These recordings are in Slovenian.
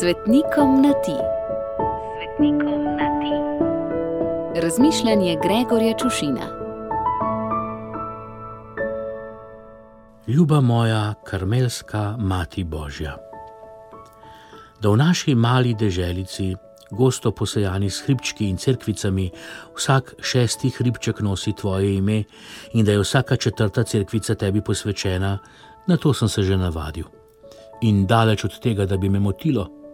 Svetnikom na ti. Svetnikom na ti. Razmišljanje Gregorja Čušina. Ljuba moja, karmelska mati Božja. Da v naši mali deželici, gosto posejani s hribčki in cerkvicami, vsak šesti hribček nosi tvoje ime in da je vsaka četrta cerkvica tebi posvečena, na to sem se že navadil. In daleč od tega, da bi me motilo,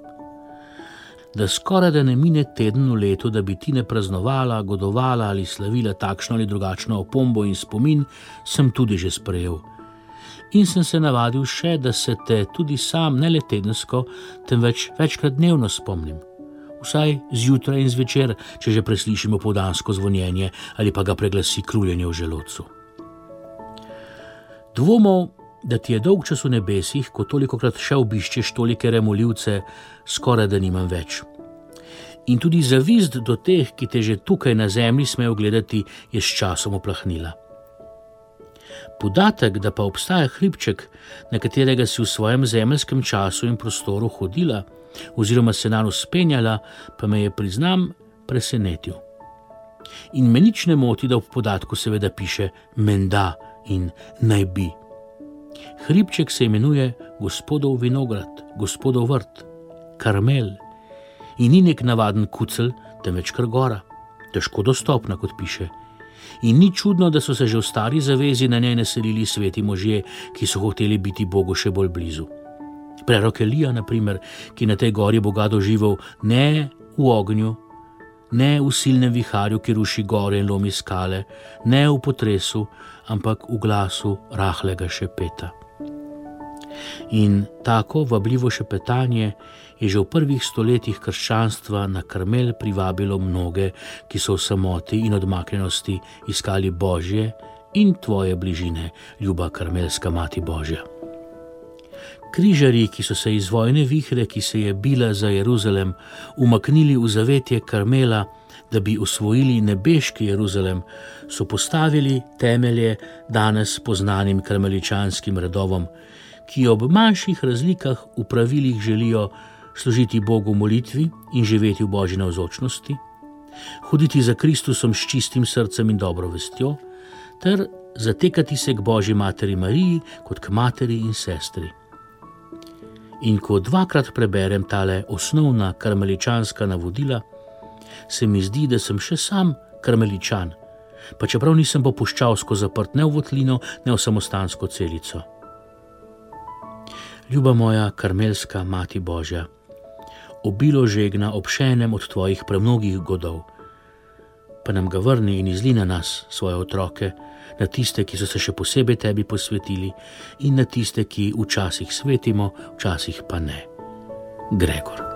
da skoraj da ne mine teden v letu, da bi ti ne praznovala, godovala ali slavila takšno ali drugačno opombo in spomin, sem tudi že sprejel. In sem se navadil še, da se te tudi sam ne le tedensko, temveč večkrat dnevno spomnim. Vsaj zjutraj in zvečer, če že preslišimo podansko zvonjenje ali pa ga preglasi kruljenje v želodcu. Dvomov, da ti je dolg čas v nebesih, ko toliko krat še obiščeš tolike remoljivce, skoraj da nimam več. In tudi zavist do teh, ki te že tukaj na zemlji smejo gledati, je s časom oplahnila. Podatek, da pa obstaja hribček, na katerega si v svojem zemeljskem času in prostoru hodila, oziroma se na nos penjala, pa me je, priznam, presenetil. In me nič ne moti, da v podatku seveda piše menda in naj bi. Hribček se imenuje Gospodov vinograd, Gospodov vrt, Karmel in ni nek navaden kucel, temveč kar gora, težko dostopna, kot piše. In ni čudno, da so se že v stari zavezi na njej naselili sveti možje, ki so hoteli biti Bogu še bolj blizu. Prerok Elija, naprimer, ki na tej gori Boga doživel ne v ognju, ne v silnem viharju, ki ruši gore in lomi skale, ne v potresu, ampak v glasu rahlega šepeta. In tako vabljivo šepetanje je že v prvih stoletjih krščanstva na Karmel privabilo mnoge, ki so v samoti in odmaknjenosti iskali Božje in tvoje bližine, ljuba Karmelska Mati Božja. Križari, ki so se iz vojne vihre, ki se je bila za Jeruzalem, umaknili v zavetje Karmela, da bi usvojili nebeški Jeruzalem, so postavili temelje danes poznanim karmeličanskim redovom, ki ob manjših razlikah v pravilih želijo služiti Bogu v molitvi in živeti v božji navzočnosti, hoditi za Kristusom s čistim srcem in dobro vestjo, ter zatekati se k Božji materi Mariji kot k materi in sestri. In ko dvakrat preberem tale osnovna karmeličanska navodila, se mi zdi, da sem še sam karmeličan, pa čeprav nisem popuščavsko zaprt ne v votlino, ne v samostansko celico. Ljuba moja karmelska mati Božja, obilo žegna ob še enem od tvojih premnogih godov, pa nam ga vrni in izli na nas svoje otroke, na tiste, ki so se še posebej tebi posvetili, in na tiste, ki včasih svetimo, včasih pa ne. Gregor.